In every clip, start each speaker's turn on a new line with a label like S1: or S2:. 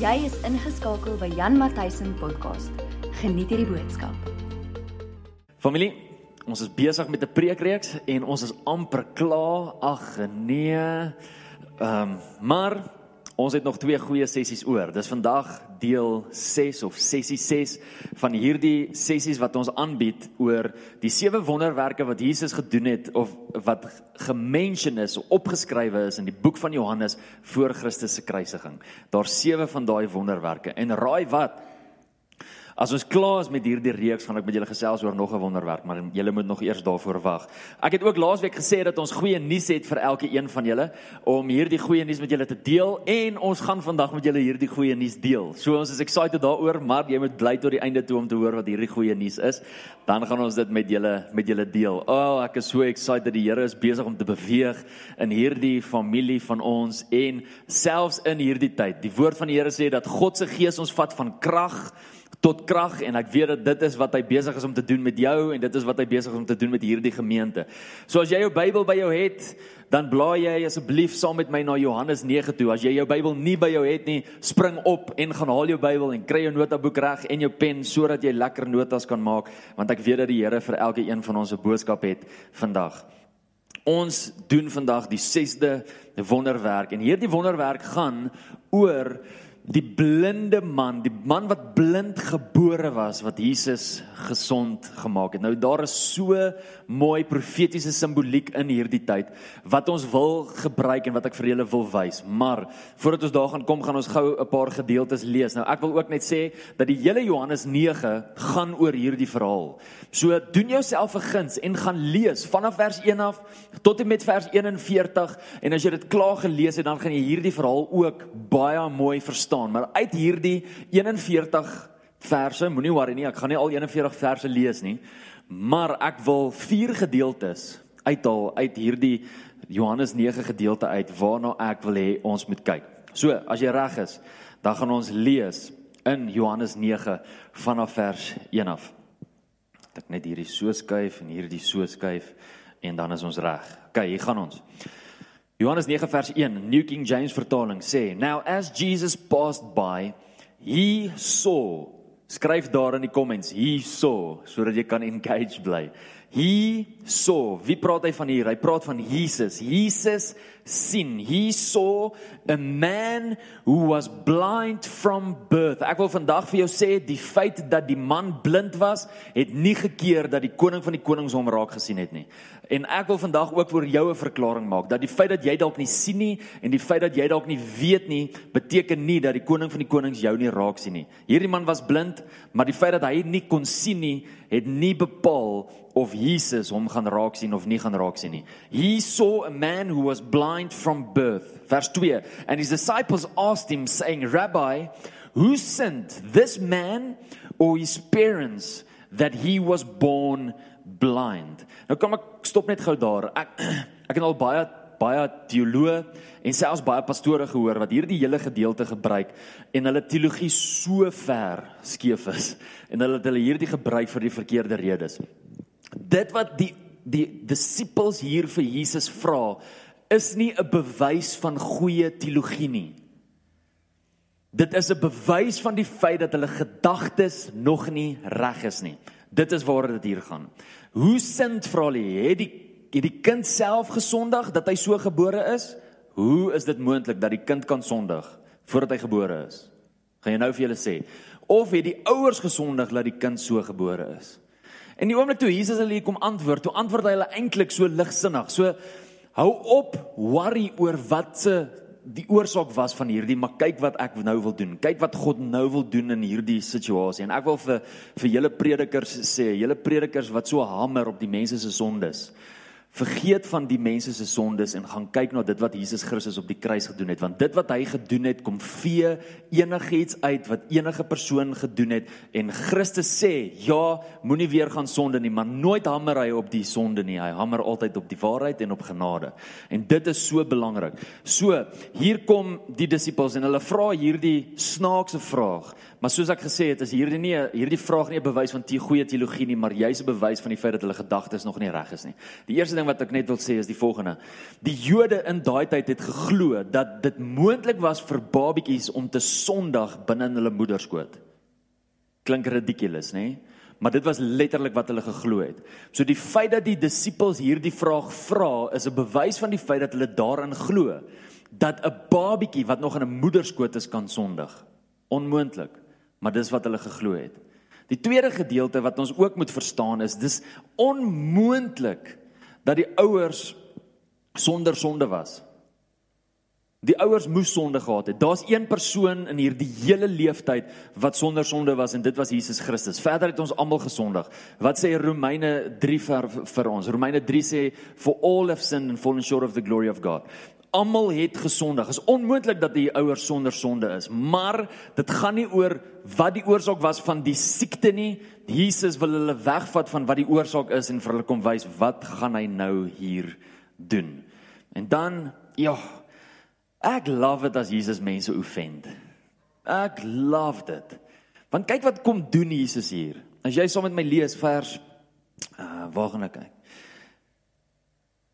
S1: Jy is ingeskakel by Jan Matthysen podcast. Geniet hierdie boodskap.
S2: Familie, ons is besig met 'n preekreeks en ons is amper klaar. Ag nee. Ehm, um, maar ons het nog twee goeie sessies oor. Dis vandag deel 6 of sessie 6 van hierdie sessies wat ons aanbied oor die sewe wonderwerke wat Jesus gedoen het of wat gemention is, opgeskrywe is in die boek van Johannes voor Christus se kruisiging. Daar's sewe van daai wonderwerke. En raai wat? As ons klaar is met hierdie reeks, gaan ek met julle gesels oor nog 'n wonderwerk, maar julle moet nog eers daarvoor wag. Ek het ook laasweek gesê dat ons goeie nuus het vir elke een van julle om hierdie goeie nuus met julle te deel en ons gaan vandag met julle hierdie goeie nuus deel. So ons is excited daaroor, maar jy moet bly tot die einde toe om te hoor wat hierdie goeie nuus is. Dan gaan ons dit met julle met julle deel. O, oh, ek is so excited die Here is besig om te beweeg in hierdie familie van ons en selfs in hierdie tyd. Die woord van die Here sê dat God se gees ons vat van krag tot krag en ek weet dat dit is wat hy besig is om te doen met jou en dit is wat hy besig is om te doen met hierdie gemeente. So as jy jou Bybel by jou het, dan blaai jy asseblief saam met my na Johannes 9 toe. As jy jou Bybel nie by jou het nie, spring op en gaan haal jou Bybel en kry jou notaboek reg en jou pen sodat jy lekker notas kan maak want ek weet dat die Here vir elke een van ons 'n boodskap het vandag. Ons doen vandag die 6de wonderwerk en hierdie wonderwerk gaan oor die blinde man, die man wat blind gebore was wat Jesus gesond gemaak het. Nou daar is so mooi profetiese simboliek in hierdie tyd wat ons wil gebruik en wat ek vir julle wil wys. Maar voordat ons daar gaan kom, gaan ons gou 'n paar gedeeltes lees. Nou ek wil ook net sê dat die hele Johannes 9 gaan oor hierdie verhaal. So doen jouself 'n guns en gaan lees vanaf vers 1 af tot en met vers 41 en as jy dit klaar gelees het, dan gaan jy hierdie verhaal ook baie mooi verstaan staan, maar uit hierdie 41 verse, moenie worry nie, ek gaan nie al 41 verse lees nie, maar ek wil vier gedeeltes uithaal uit hierdie Johannes 9 gedeelte uit waarna ek wil hê ons moet kyk. So, as jy reg is, dan gaan ons lees in Johannes 9 vanaf vers 1 af. Ek net hierdie so skuif en hierdie so skuif en dan is ons reg. OK, hier gaan ons. Johannes 9 vers 1, New King James vertaling sê, "Now as Jesus passed by, he saw." Skryf daar in die comments, "He saw," sodat jy kan engage bly. Saw. Wie praat hy van hier? Hy praat van Jesus. Jesus sien. He saw a man who was blind from birth. Ek wil vandag vir jou sê die feit dat die man blind was, het nie gekeer dat die koning van die konings hom raak gesien het nie. En ek wil vandag ook vir jou 'n verklaring maak dat die feit dat jy dalk nie sien nie en die feit dat jy dalk nie weet nie, beteken nie dat die koning van die konings jou nie raak sien nie. Hierdie man was blind, maar die feit dat hy nie kon sien nie, het nie bepaal of Jesus hom gaan raak sien of nie gaan raak sien nie. He saw a man who was blind from birth. Vers 2. And his disciples asked him saying, "Rabbi, who sinned, this man or his parents that he was born blind?" Nou kom ek stop net gou daar. Ek ek het al baie baie teoloë en selfs baie pastore gehoor wat hierdie hele gedeelte gebruik en hulle teologie so ver skeef is en hulle het hulle hierdie gebruik vir die verkeerde redes. Dit wat die die disippels hier vir Jesus vra is nie 'n bewys van goeie teologie nie. Dit is 'n bewys van die feit dat hulle gedagtes nog nie reg is nie. Dit is waar dit hier gaan. Hoe sind vra hulle, het die het die kind self gesondig dat hy so gebore is? Hoe is dit moontlik dat die kind kan sondig voordat hy gebore is? Gaan jy nou vir julle sê of het die ouers gesondig dat die kind so gebore is? En die oomblik toe Jesus hulle kom antwoord, toe antwoord hy hulle eintlik so ligsinnig. So hou op worry oor wat se die oorsaak was van hierdie, maar kyk wat ek nou wil doen. Kyk wat God nou wil doen in hierdie situasie. En ek wil vir vir julle predikers sê, julle predikers wat so hamer op die mense se sondes. Vergeet van die mense se sondes en gaan kyk na dit wat Jesus Christus op die kruis gedoen het. Want dit wat hy gedoen het kom vee enigiets uit wat enige persoon gedoen het. En Christus sê ja moenie weer gaan sonde nie maar nooit hamer hy op die sonde nie. Hy hamer altyd op die waarheid en op genade. En dit is so belangrik. So hier kom die disippels en hulle vra hierdie snaakse vraag maar soos ek gesê het is hierdie nie hierdie vraag nie 'n bewys van te goeie teologie nie maar juis 'n bewys van die feit dat hulle gedagtes nog nie reg is nie die eerste ding wat ek net wil sê is die volgende. Die Jode in daai tyd het geglo dat dit moontlik was vir babatjies om te sondig binne in hulle moederskoot. Klink ridiculous, nê? Maar dit was letterlik wat hulle geglo het. So die feit dat die disippels hierdie vraag vra, is 'n bewys van die feit dat hulle daarin glo dat 'n babatjie wat nog in 'n moederskoot is kan sondig. Onmoontlik. Maar dis wat hulle geglo het. Die tweede gedeelte wat ons ook moet verstaan is dis onmoontlik dat die ouers sonder sonde was. Die ouers moes sonde gehad het. Daar's een persoon in hierdie hele leeftyd wat sonder sonde was en dit was Jesus Christus. Verder het ons almal gesondig. Wat sê Romeine 3 vir, vir ons? Romeine 3 sê for all have sinned and fallen short of the glory of God. Almal het gesondig. Dit is onmoontlik dat die ouers sonder sonde is, maar dit gaan nie oor wat die oorsaak was van die siekte nie. Jesus wil hulle wegvat van wat die oorsaak is en vir hulle kom wys wat gaan hy nou hier doen. En dan ja, ek love dit as Jesus mense offend. Ek love dit. Want kyk wat kom doen Jesus hier. As jy saam met my lees vers uh waar gaan ek kyk?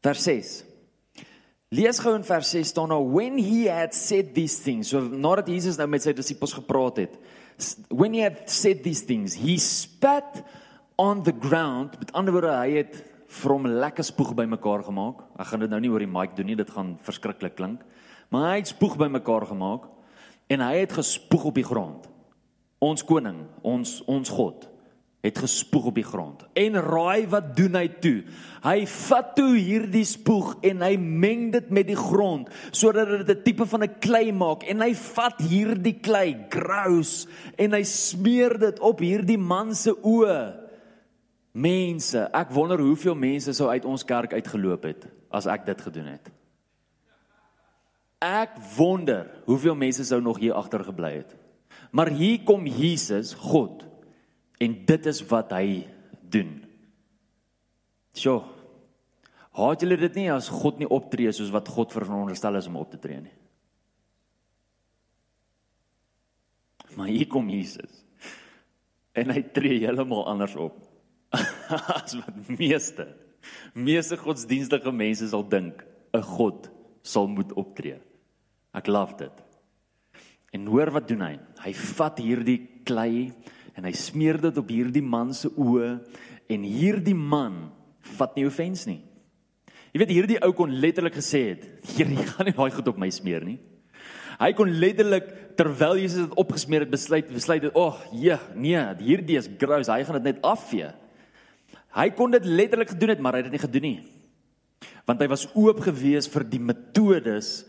S2: Vers 6. Lees gou in vers 6 staan nou when he had said these things. So nadat Jesus nou met sy disippels gepraat het, when he had said these things, he spat on the ground. Met ander woorde, hy het vir hom lekker spoeg bymekaar gemaak. Ek gaan dit nou nie oor die mic doen nie, dit gaan verskriklik klink. Maar hy het spoeg bymekaar gemaak en hy het gespoeg op die grond. Ons koning, ons ons God het gespoeg op die grond. En raai wat doen hy toe? Hy vat toe hierdie spoeg en hy meng dit met die grond sodat dit 'n tipe van 'n klei maak en hy vat hierdie klei, grous, en hy smeer dit op hierdie man se oë. Mense, ek wonder hoeveel mense sou uit ons kerk uitgeloop het as ek dit gedoen het. Ek wonder hoeveel mense sou nog hier agter gebly het. Maar hier kom Jesus, God, En dit is wat hy doen. Sjoe. Haat julle dit nie as God nie optree soos wat God veronderstel is om op te tree nie? Maar hier kom Jesus. En hy tree heeltemal anders op as wat meeste meeste godsdienstige mense sal dink 'n God sal moet optree. Ek love dit. En hoor wat doen hy? Hy vat hierdie klei en hy smeer dit op hierdie man se oë en hierdie man vat nie offens nie. Jy weet hierdie ou kon letterlik gesê het, "Here, jy gaan nie daai goed op my smeer nie." Hy kon letterlik terwyl Jesus dit opgesmeer het besluit besluit het, "Ag, oh, ja, nee, hierdie is gross, hy gaan dit net afvee." Hy kon dit letterlik gedoen het, maar hy het dit nie gedoen nie. Want hy was oop gewees vir die metodes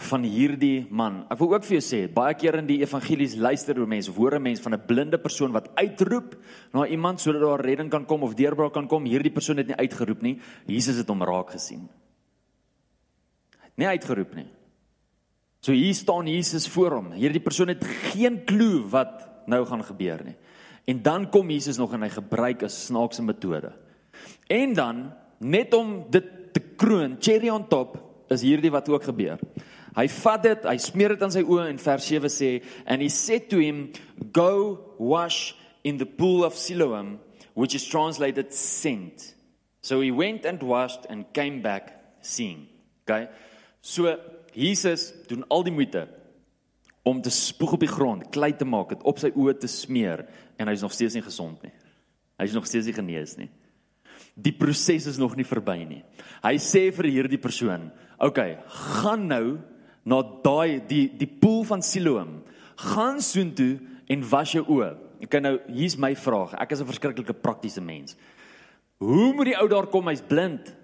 S2: van hierdie man. Ek wil ook vir jou sê, baie keer in die evangelies luister hoe mense hoor 'n mens van 'n blinde persoon wat uitroep na iemand sodat daar redding kan kom of deurbraak kan kom. Hierdie persoon het nie uitgeroep nie. Jesus het hom raak gesien. Het nie uitgeroep nie. So hier staan Jesus voor hom. Hierdie persoon het geen klou wat nou gaan gebeur nie. En dan kom Jesus nog en hy gebruik 'n snaakse metode. En dan net om dit te kroon, cherry on top, is hierdie wat ook gebeur. Hy vat dit, hy smeer dit aan sy oë en vers 7 sê and he said to him go wash in the pool of Siloam which is translated sent. So he went and washed and came back seeing. Okay? So Jesus doen al die moeite om te spoeg op die grond, klei te maak, dit op sy oë te smeer en hy's nog steeds nie gesond nie. Hy's nog steeds nie genees nie. Die proses is nog nie verby nie. Hy sê vir hierdie persoon, "Oké, okay, gaan nou na daai die die poel van Siloam. Gaan soontoe en was jou oë. Ek kan nou hier's my vraag. Ek is 'n verskriklike praktiese mens. Hoe moet die ou daar kom? Hy's blind.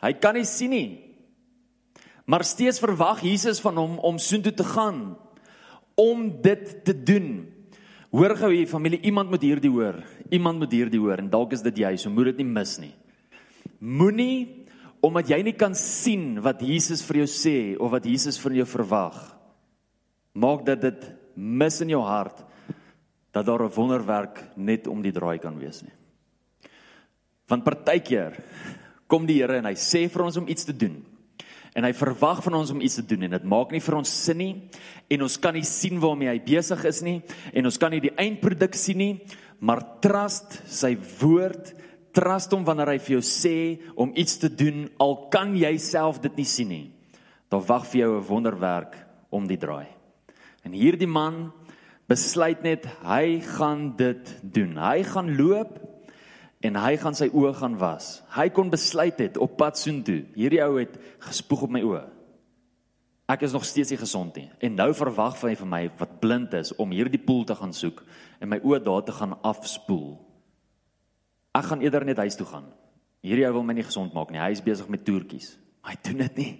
S2: Hy kan nie sien nie. Maar steeds verwag Jesus van hom om soontoe te gaan om dit te doen. Hoor gou hier familie, iemand moet hierdie hoor. Iemand moet hierdie hoor en dalk is dit jy, so moet dit nie mis nie. Moenie omdat jy nie kan sien wat Jesus vir jou sê of wat Jesus van jou verwag maak dat dit mis in jou hart dat daar 'n wonderwerk net om die draai kan wees nie. Want partykeer kom die Here en hy sê vir ons om iets te doen en hy verwag van ons om iets te doen en dit maak nie vir ons sin nie en ons kan nie sien waarmee hy besig is nie en ons kan nie die eindproduk sien nie maar trust sy woord trust hom wanneer hy vir jou sê om iets te doen al kan jy self dit nie sien nie. Daar wag vir jou 'n wonderwerk om die draai. En hierdie man besluit net hy gaan dit doen. Hy gaan loop en hy gaan sy oë gaan was. Hy kon besluit het op pad soontoe. Hierdie ou het gespoeg op my oë. Ek is nog steeds nie gesond nie. En nou verwag hy van my wat blind is om hierdie poel te gaan soek en my oë daar te gaan afspoel. Ek gaan eerder net huis toe gaan. Hierdie ou wil my nie gesond maak nie. Hy is besig met toertjies. Hy doen dit nie.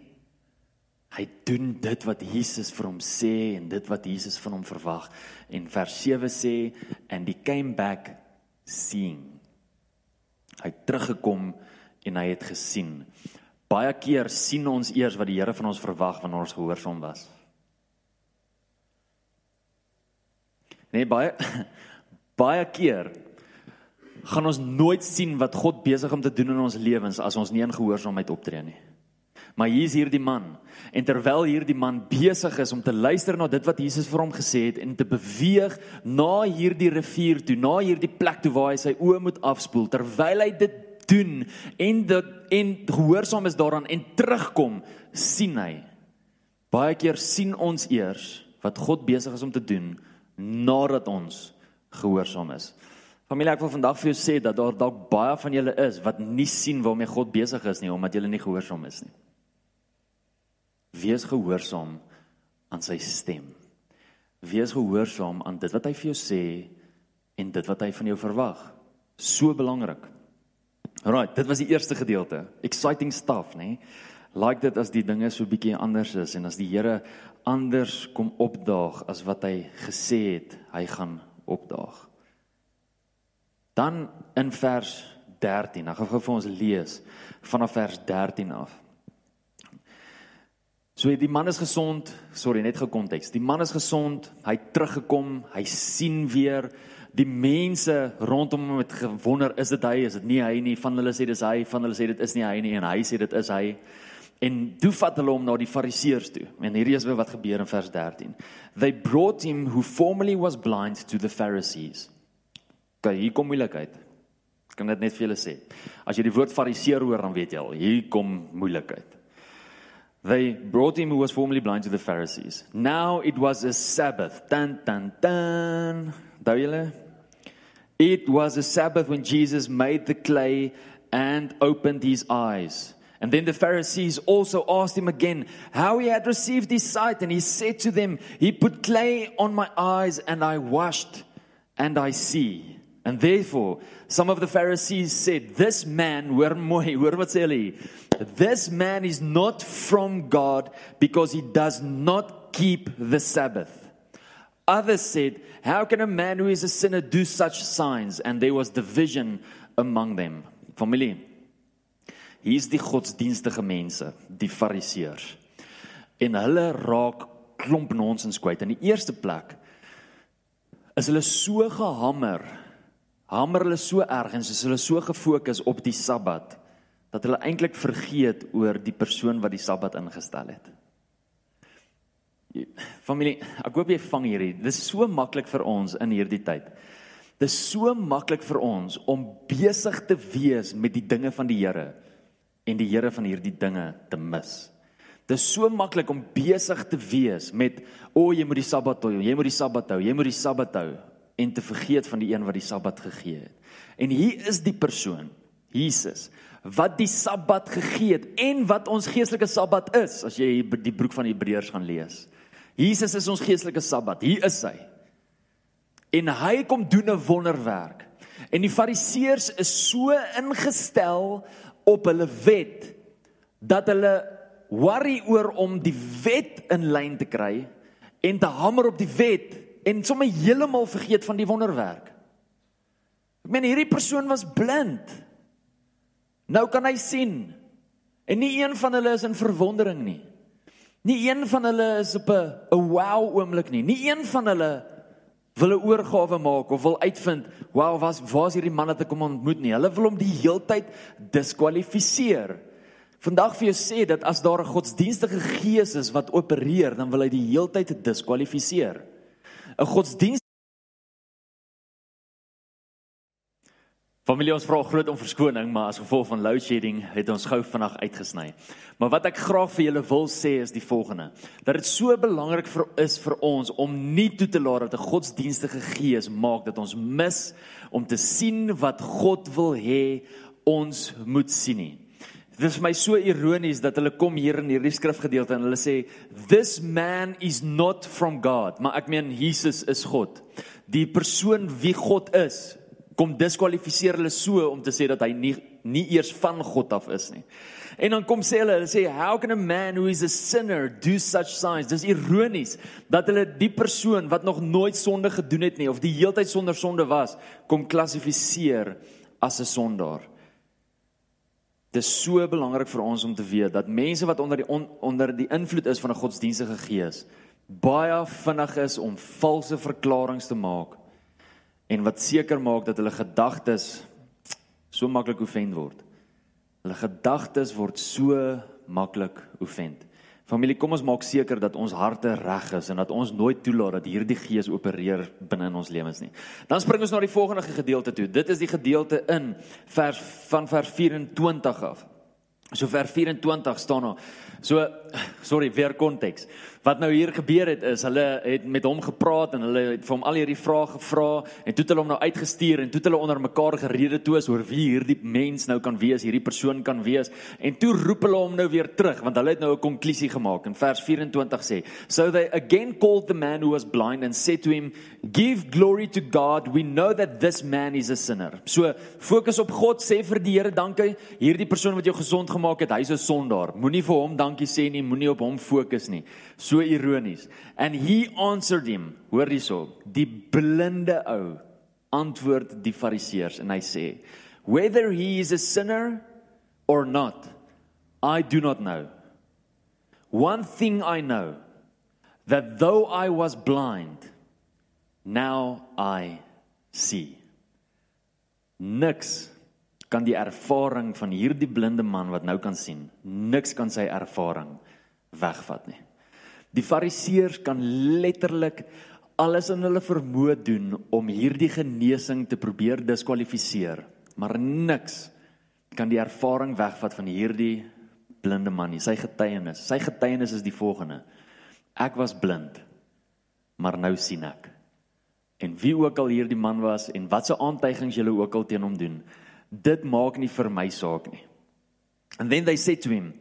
S2: Hy doen dit wat Jesus vir hom sê en dit wat Jesus van hom verwag. En vers 7 sê and he came back seeing. Hy het teruggekom en hy het gesien. Baie keer sien ons eers wat die Here van ons verwag wanneer ons gehoorsaam was. Nee, baie baie keer gaan ons nooit sien wat God besig om te doen in ons lewens as ons nie in gehoorsaamheid optree nie. Maar hier is hierdie man en terwyl hierdie man besig is om te luister na dit wat Jesus vir hom gesê het en te beweeg na hierdie rivier toe, na hierdie plek toe waar hy sy oë moet afspoel, terwyl hy dit doen en dit en gehoorsaam is daaraan en terugkom, sien hy. Baie keer sien ons eers wat God besig is om te doen nadat ons gehoorsaam is. Familie, ek wil vandag vir jou sê dat daar dalk baie van julle is wat nie sien waarmee God besig is nie omdat julle nie gehoorsaam is nie. Wees gehoorsaam aan sy stem. Wees gehoorsaam aan dit wat hy vir jou sê en dit wat hy van jou verwag. So belangrik. Right, dit was die eerste gedeelte. Exciting stuff, nê? Like dit as die dinge so bietjie anders is en as die Here anders kom opdaag as wat hy gesê het hy gaan opdaag. Dan in vers 13, dan gaan ek vir ons lees vanaf vers 13 af. So die man is gesond, sorry, net gekonteks. Die man is gesond, hy het teruggekom, hy sien weer die mense rondom hom het gewonder, is dit hy, is dit nie hy nie? Van hulle sê dis hy, van hulle sê dit is nie hy nie en hy sê dit is hy. En toe vat hulle hom na die fariseërs toe. En hierdie is wat gebeur in vers 13. They brought him who formerly was blind to the Pharisees. Kyk, hier kom moeilikheid. Ek kan dit net vir julle sê. As jy die woord fariseer hoor, dan weet jy al, hier kom moeilikheid. They brought him who was formerly blind to the Pharisees. Now it was a Sabbath. Dun dun dun. Daai It was a Sabbath when Jesus made the clay and opened his eyes. And then the Pharisees also asked him again how he had received his sight. And he said to them, He put clay on my eyes, and I washed, and I see. And therefore, some of the Pharisees said, This man, hoor mooi, hoor wat sê hulle? This man is not from God because he does not keep the Sabbath. Others said, How can a man who is a sinner do such signs? And there was division among them. Familie. Hier's die godsdienstige mense, die fariseërs. En hulle raak klomp nonsens kwyt. In die eerste plek is hulle so gehamer hamer hulle so erg en soos hulle so gefokus op die Sabbat dat hulle eintlik vergeet oor die persoon wat die Sabbat ingestel het. Familie, ek hoop jy vang hierdie. Dit is so maklik vir ons in hierdie tyd. Dit is so maklik vir ons om besig te wees met die dinge van die Here en die Here van hierdie dinge te mis. Dit is so maklik om besig te wees met o, oh, jy moet die Sabbat hou, jy moet die Sabbat hou, jy moet die Sabbat hou en te vergeet van die een wat die Sabbat gegee het. En hier is die persoon, Jesus, wat die Sabbat gegee het en wat ons geestelike Sabbat is, as jy die boek van Hebreërs gaan lees. Jesus is ons geestelike Sabbat. Hier is hy. En hy kom doen 'n wonderwerk. En die Fariseërs is so ingestel op hulle wet dat hulle worry oor om die wet in lyn te kry en te hamer op die wet en sommer heeltemal vergeet van die wonderwerk. Ek meen hierdie persoon was blind. Nou kan hy sien. En nie een van hulle is in verwondering nie. Nie een van hulle is op 'n 'n wow oomblik nie. Nie een van hulle wil 'n oorgawe maak of wil uitvind, "Wow, was waar's hierdie man wat ek kom ontmoet nie." Hulle wil hom die heeltyd diskwalifiseer. Vandag vir jou sê dat as daar 'n godsdienstige gees is wat opereer, dan wil hy die heeltyd diskwalifiseer. 'n godsdienst Familie ons vra groot om verskoning, maar as gevolg van load shedding het ons gou vanaand uitgesny. Maar wat ek graag vir julle wil sê is die volgende: dat dit so belangrik vir is vir ons om nie toe te laat dat 'n godsdienstige gees maak dat ons mis om te sien wat God wil hê ons moet sien nie. Dit is vir my so ironies dat hulle kom hier in hierdie skrifgedeelte en hulle sê this man is not from God, maar ek meen Jesus is God. Die persoon wie God is, kom diskwalifiseer hulle so om te sê dat hy nie nie eers van God af is nie. En dan kom sê hulle, hulle sê how can a man who is a sinner do such signs? Dis ironies dat hulle die persoon wat nog nooit sonde gedoen het nie of die heeltyd sonder sonde was, kom klassifiseer as 'n sondaar. Dit is so belangrik vir ons om te weet dat mense wat onder die on, onder die invloed is van 'n godsdienstige gees baie vinnig is om valse verklaringe te maak en wat seker maak dat hulle gedagtes so maklik oefend word. Hulle gedagtes word so maklik oefend. Familie, kom ons maak seker dat ons harte reg is en dat ons nooit toelaat dat hierdie gees opereer binne in ons lewens nie. Dan spring ons na die volgende gedeelte toe. Dit is die gedeelte in vers van vers 24 af. So vers 24 staan daar. So sorry, weer konteks. Wat nou hier gebeur het is hulle het met hom gepraat en hulle het vir hom al hierdie vrae gevra en toe het hulle hom nou uitgestuur en toe het hulle onder mekaar gerede toe is oor wie hierdie mens nou kan wees, hierdie persoon kan wees en toe roep hulle hom nou weer terug want hulle het nou 'n konklusie gemaak in vers 24 sê so they again called the man who was blind and said to him give glory to God we know that this man is a sinner. So fokus op God sê vir die Here dankie hierdie persoon wat jou gesond gemaak het, hy's 'n sondaar. Moenie vir hom dankie sê nie, moenie op hom fokus nie. So ironies. And he answered him, hoor hierso, die blinde ou antwoord die fariseërs en hy sê, whether he is a sinner or not, I do not know. One thing I know, that though I was blind, now I see. Niks kan die ervaring van hierdie blinde man wat nou kan sien, niks kan sy ervaring wegvat nie. Die fariseërs kan letterlik alles in hulle vermoë doen om hierdie genesing te probeer diskwalifiseer, maar niks kan die ervaring wegvat van hierdie blinde man nie. Sy getuienis, sy getuienis is die volgende: Ek was blind, maar nou sien ek. En wie ook al hierdie man was en watse aantuigings julle ook al teen hom doen, dit maak nie vir my saak nie. And then they said to him,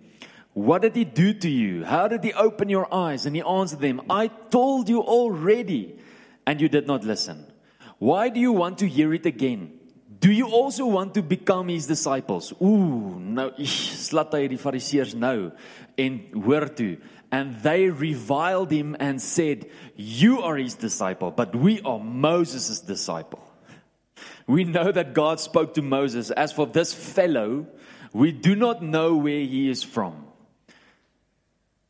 S2: What did he do to you? How did he open your eyes? And he answered them, I told you already, and you did not listen. Why do you want to hear it again? Do you also want to become his disciples? Ooh, nou slat hy die fariseërs nou en hoor toe. And they reviled him and said, "You are his disciple, but we are Moses' disciple." We know that God spoke to Moses. As for this fellow, we do not know where he is from.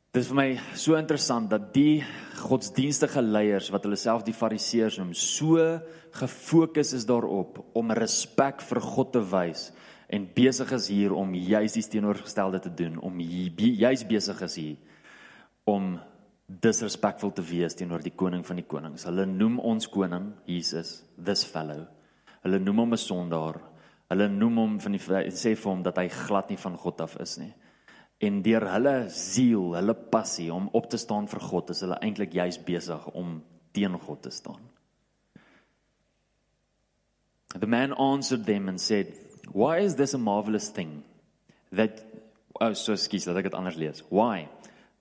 S2: Dit is vir my so interessant dat die godsdienstige leiers wat hulle self die fariseërs noem, so gefokus is daarop om respek vir God te wys en besig is hier om juis die teenoorgestelde te doen, om juis besig is hier om disrespectful te wees teenoor die koning van die konings. Hulle noem ons koning Jesus this fellow. Hulle noem hom 'n sondaar. Hulle noem hom van die sê vir hom dat hy glad nie van God af is nie en deur hulle siel, hulle passie om op te staan vir God, is hulle eintlik juis besig om teen God te staan. The man answered them and said, "Why is this a marvelous thing that oh so skus dat ek dit anders lees. Why?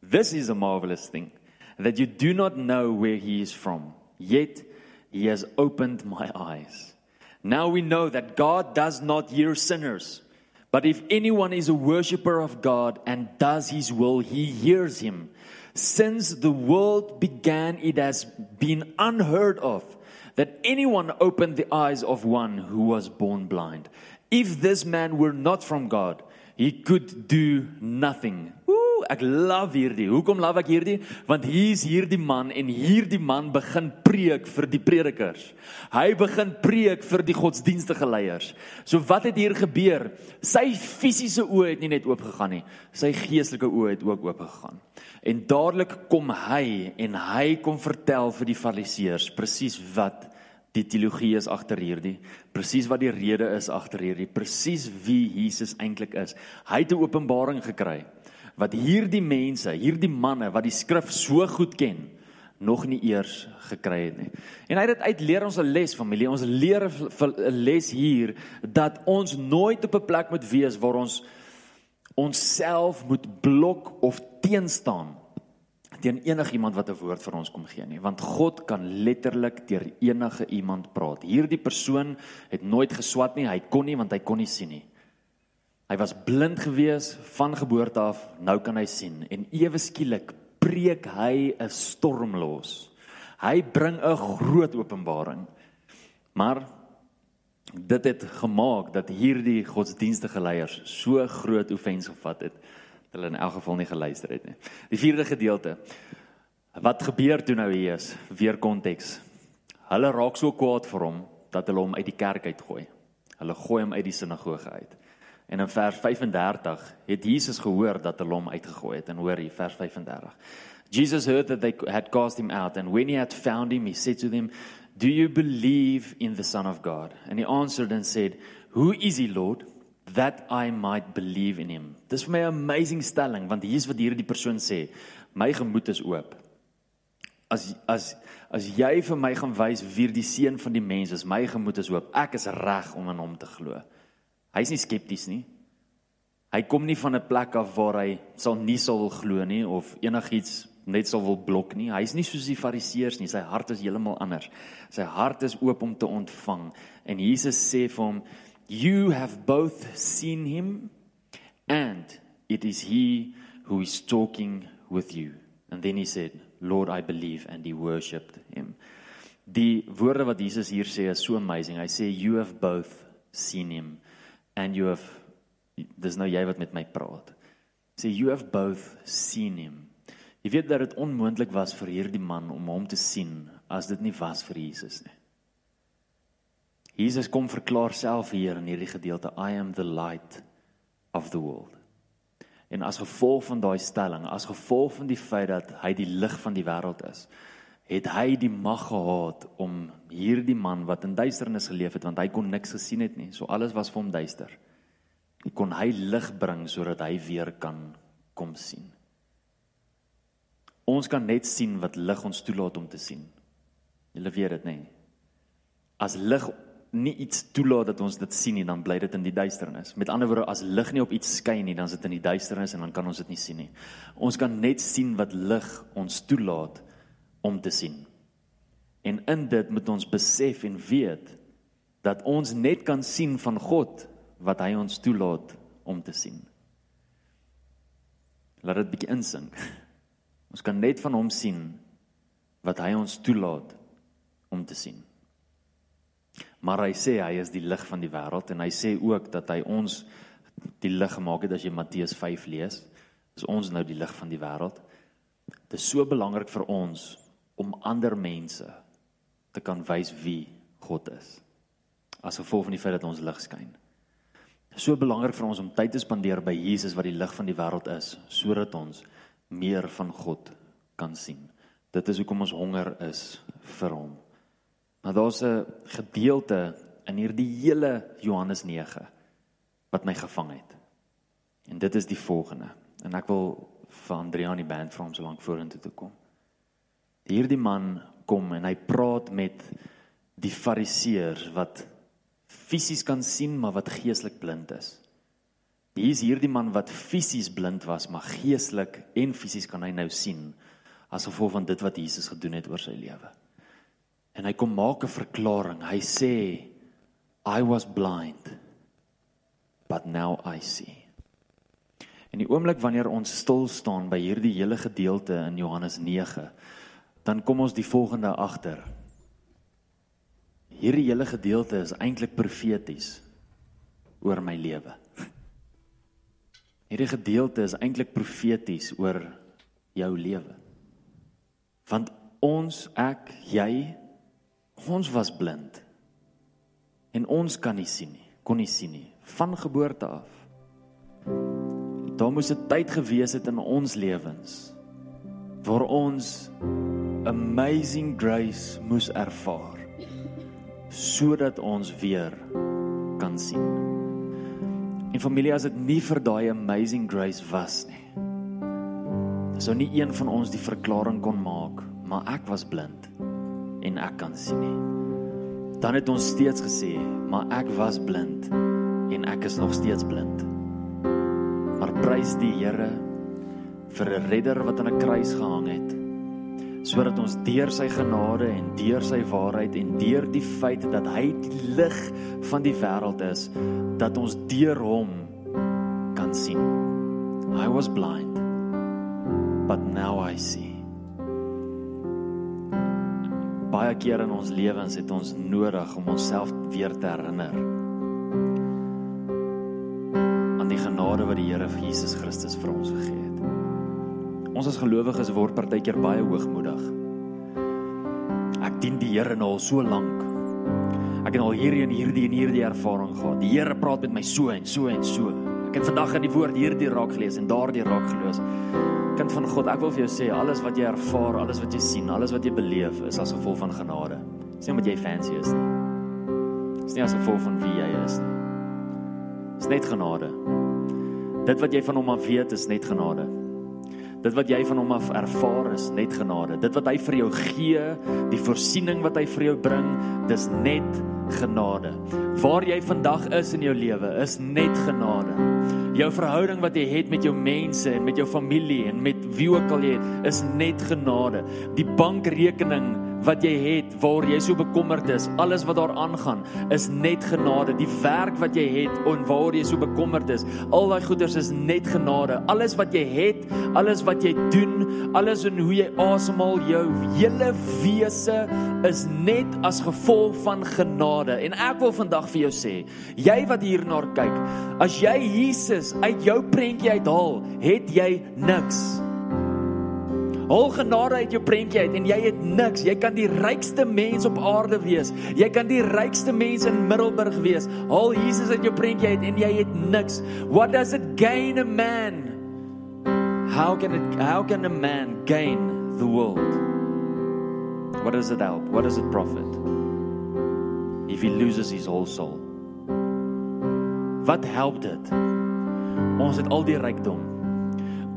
S2: This is a marvelous thing that you do not know where he is from, yet he has opened my eyes. Now we know that God does not hear sinners." But if anyone is a worshiper of God and does his will, he hears him. Since the world began, it has been unheard of that anyone opened the eyes of one who was born blind. If this man were not from God, he could do nothing. Ooh, ek love hierdie. Hoekom love ek hierdie? Want hier is hierdie man en hierdie man begin preek vir die predikers. Hy begin preek vir die godsdienstige leiers. So wat het hier gebeur? Sy fisiese oë het nie net oop gegaan nie. Sy geestelike oë het ook oop gegaan. En dadelik kom hy en hy kom vertel vir die fariseërs presies wat die teologie is agter hierdie, presies wat die rede is agter hierdie, presies wie Jesus eintlik is. Hy het 'n openbaring gekry wat hierdie mense, hierdie manne wat die skrif so goed ken, nog nie eers gekry het nie. En hy het dit uitleer ons 'n les familie. Ons leer 'n les hier dat ons nooit op 'n plek moet wees waar ons onsself moet blok of teenstaan teen enigiemand wat 'n woord vir ons kom gee nie, want God kan letterlik deur enige iemand praat. Hierdie persoon het nooit geswat nie, hy kon nie want hy kon nie sien nie. Hy was blind gewees van geboorte af, nou kan hy sien en ewe skielik breek hy 'n storm los. Hy bring 'n groot openbaring. Maar dit het gemaak dat hierdie godsdienstige leiers so groot offens gevat het hulle in elk geval nie geluister het nie. Die vierde gedeelte. Wat gebeur toe nou hier is? Weer konteks. Hulle raak so kwaad vir hom dat hulle hom uit die kerk uitgooi. Hulle gooi hom uit die sinagoge uit. En in vers 35 het Jesus gehoor dat hulle hom uitgegooi het en hoor hier vers 35. Jesus heard that they had cast him out and when he had found him he said to them, "Do you believe in the Son of God?" And he answered and said, "Who is he, Lord?" That I might believe in him. Dis vir my 'n amazing stelling want hier's wat hierdie persoon sê. My gemoed is oop. As as as jy vir my gaan wys wie die seun van die mens is, my gemoed is oop. Ek is reg om in hom te glo. Hy's nie skepties nie. Hy kom nie van 'n plek af waar hy sal nie sal wil glo nie of enigiets net sal wil blok nie. Hy's nie soos die fariseërs nie. Sy hart is heeltemal anders. Sy hart is oop om te ontvang. En Jesus sê vir hom, You have both seen him, and it is he who is talking with you. And then he said, Lord, I believe, and he worshipped him. Die woorde wat Jesus hier sê is so amazing. Hy sê you have both seen him and you have dis nou jy wat met my praat. Sê you have both seen him. Jy weet dat dit onmoontlik was vir hierdie man om hom te sien as dit nie was vir Jesus nie. Jesus kom verklaar self hier in hierdie gedeelte I am the light of the world. En as gevolg van daai stelling, as gevolg van die feit dat hy die lig van die wêreld is, het hy die mag gehad om hierdie man wat in duisternis geleef het want hy kon niks gesien het nie, so alles was vir hom duister. Hy kon hy lig bring sodat hy weer kan kom sien. Ons kan net sien wat lig ons toelaat om te sien. Julle weet dit nê. As lig nie iets toelaat dat ons dit sien nie, dan bly dit in die duisternis. Met ander woorde, as lig nie op iets skyn nie, dan is dit in die duisternis en dan kan ons dit nie sien nie. Ons kan net sien wat lig ons toelaat om te sien. En in dit moet ons besef en weet dat ons net kan sien van God wat hy ons toelaat om te sien. Laat dit bietjie insink. Ons kan net van hom sien wat hy ons toelaat om te sien. Maar hy sê hy is die lig van die wêreld en hy sê ook dat hy ons die lig gemaak het as jy Matteus 5 lees. Is ons nou die lig van die wêreld? Dit is so belangrik vir ons om ander mense te kan wys wie God is. As gevolg van die feit dat ons lig skyn. So belangrik vir ons om tyd te spandeer by Jesus wat die lig van die wêreld is, sodat ons meer van God kan sien. Dit is hoekom ons honger is vir hom. Maar daar's 'n gedeelte in hierdie hele Johannes 9 wat my gevang het. En dit is die volgende. En ek wil van Adriani band vir hom so lank vorentoe toe kom. Hierdie man kom en hy praat met die fariseërs wat fisies kan sien maar wat geestelik blind is. Hier is hierdie man wat fisies blind was, maar geestelik en fisies kan hy nou sien as gevolg van dit wat Jesus gedoen het oor sy lewe. En hy kom maak 'n verklaring. Hy sê I was blind but now I see. En die oomblik wanneer ons stil staan by hierdie hele gedeelte in Johannes 9, dan kom ons die volgende agter. Hierdie hele gedeelte is eintlik profeties oor my lewe. Hierdie gedeelte is eintlik profeties oor jou lewe. Want ons ek jy Ons was blind. En ons kan nie sien nie, kon nie sien nie van geboorte af. Daar moes 'n tyd gewees het in ons lewens waar ons amazing grace moes ervaar. sodat ons weer kan sien. En familie, as dit nie vir daai amazing grace was nie, sou nie een van ons die verklaring kon maak, maar ek was blind en ek kan sien nie. Dan het ons steeds gesê, maar ek was blind en ek is nog steeds blind. Maar prys die Here vir 'n redder wat aan 'n kruis gehang het sodat ons deur sy genade en deur sy waarheid en deur die feit dat hy die lig van die wêreld is dat ons deur hom kan sien. I was blind but now I see. Baie kere in ons lewens het ons nodig om onsself weer te herinner aan die genade wat die Here vir Jesus Christus vir ons gegee het. Ons as gelowiges word partykeer baie hoogmoedig. Ek dien die Here nou al so lank. Ek het al hierdie en hierdie en hierdie ervaring gehad. Die Here praat met my so en so en so. Ek het vandag in die woord hierdie raak gelees en daardie raak gelees. Kind van God, ek wil vir jou sê alles wat jy ervaar, alles wat jy sien, alles wat jy beleef is as gevolg van genade. Dis nie omdat jy fancy is nie. Dis nie as gevolg van wie jy is nie. Dis net genade. Dit wat jy van hom af weet is net genade. Dit wat jy van hom af ervaar is net genade. Dit wat hy vir jou gee, die voorsiening wat hy vir jou bring, dis net genade. Waar jy vandag is in jou lewe is net genade. Jou verhouding wat jy het met jou mense en met jou familie en met wie ook al jy het, is net genade. Die bankrekening wat jy het waar jy so bekommerd is, alles wat daar aangaan, is net genade. Die werk wat jy het en waar jy so bekommerd is, al daai goeders is net genade. Alles wat jy het, alles wat jy doen, alles en hoe jy asemhaal, jou hele wese is net as gevolg van genade. En ek wil vandag vir jou sê, jy wat hierna kyk, as jy Jesus uit jou prentjie uithaal, het jy niks. Al genade uit jou prentjie uit en jy het niks. Jy kan die rykste mens op aarde wees. Jy kan die rykste mens in Middelburg wees. Al Jesus uit jou prentjie uit en jy het niks. What does it gain a man? How can it how can a man gain the world? What does it help? What does it profit? If he loses his whole soul. Wat help dit? Ons het al die rykdom.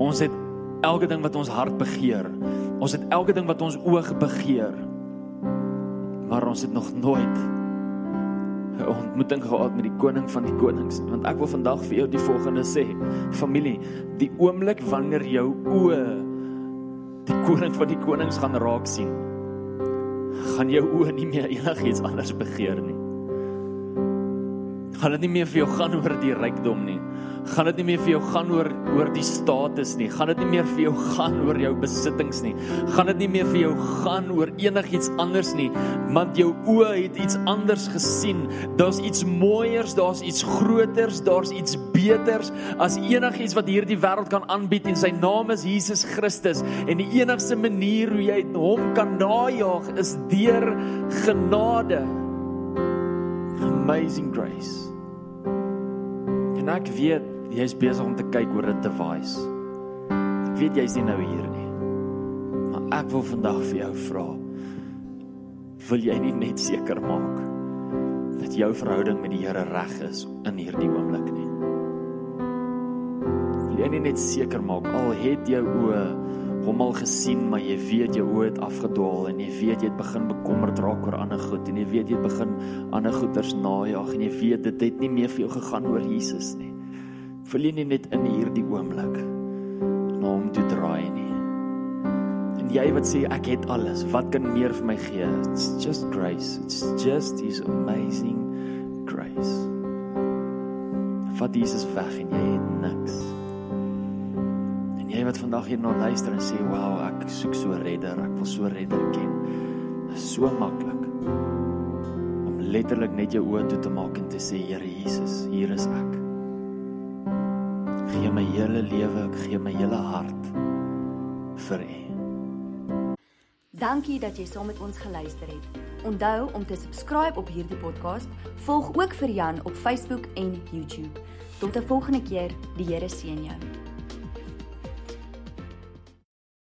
S2: Ons het elke ding wat ons hart begeer. Ons het elke ding wat ons oog begeer. Maar ons het nog nooit 'n ontmoeting gehad met die koning van die konings. Want ek wil vandag vir jou die volgende sê. Familie, die oomblik wanneer jou oë die koning van die konings gaan raak sien, gaan jou oë nie meer enigiets anders begeer nie. Gaan dit nie meer vir jou gaan oor die rykdom nie gaan dit nie meer vir jou gaan oor oor die status nie. Gaan dit nie meer vir jou gaan oor jou besittings nie. Gaan dit nie meer vir jou gaan oor enigiets anders nie, want jou oë het iets anders gesien. Daar's iets mooiers, daar's iets groters, daar's iets beters as enigiets wat hierdie wêreld kan aanbied en sy naam is Jesus Christus en die enigste manier hoe jy hom kan najaag is deur genade. Amazing grace. En ek weet jy's besig om te kyk hoe dit te wys. Ek weet jy's nie nou hier nie. Maar ek wil vandag vir jou vra. Wil jy nie net seker maak dat jou verhouding met die Here reg is in hierdie oomblik nie? Wil jy nie net seker maak al het jou oë hom al gesien, maar jy weet jou oë het afgedwaal en jy weet jy het begin bekommerd raak oor ander goed en jy weet jy begin ander goeders najag en jy weet dit het nie meer vir jou gegaan oor Jesus nie. Jy nie net in hierdie oomblik na hom toe draai nie? En jy wat sê ek het alles, wat kan meer vir my gee? It's just grace. It's just his amazing grace. Vat Jesus weg en jy het niks. Jy wat vandag hier na luister en sê, "Wow, ek soek so redder, ek wil so redder ken." Dit is so maklik om letterlik net jou oë toe te maak en te sê, "Here Jesus, hier is ek." gee my hele lewe, ek gee my hele hart vir U.
S1: Dankie dat jy saam met ons geluister het. Onthou om te subscribe op hierdie podcast. Volg ook vir Jan op Facebook en YouTube. Tot 'n volgende keer. Die Here seën jou.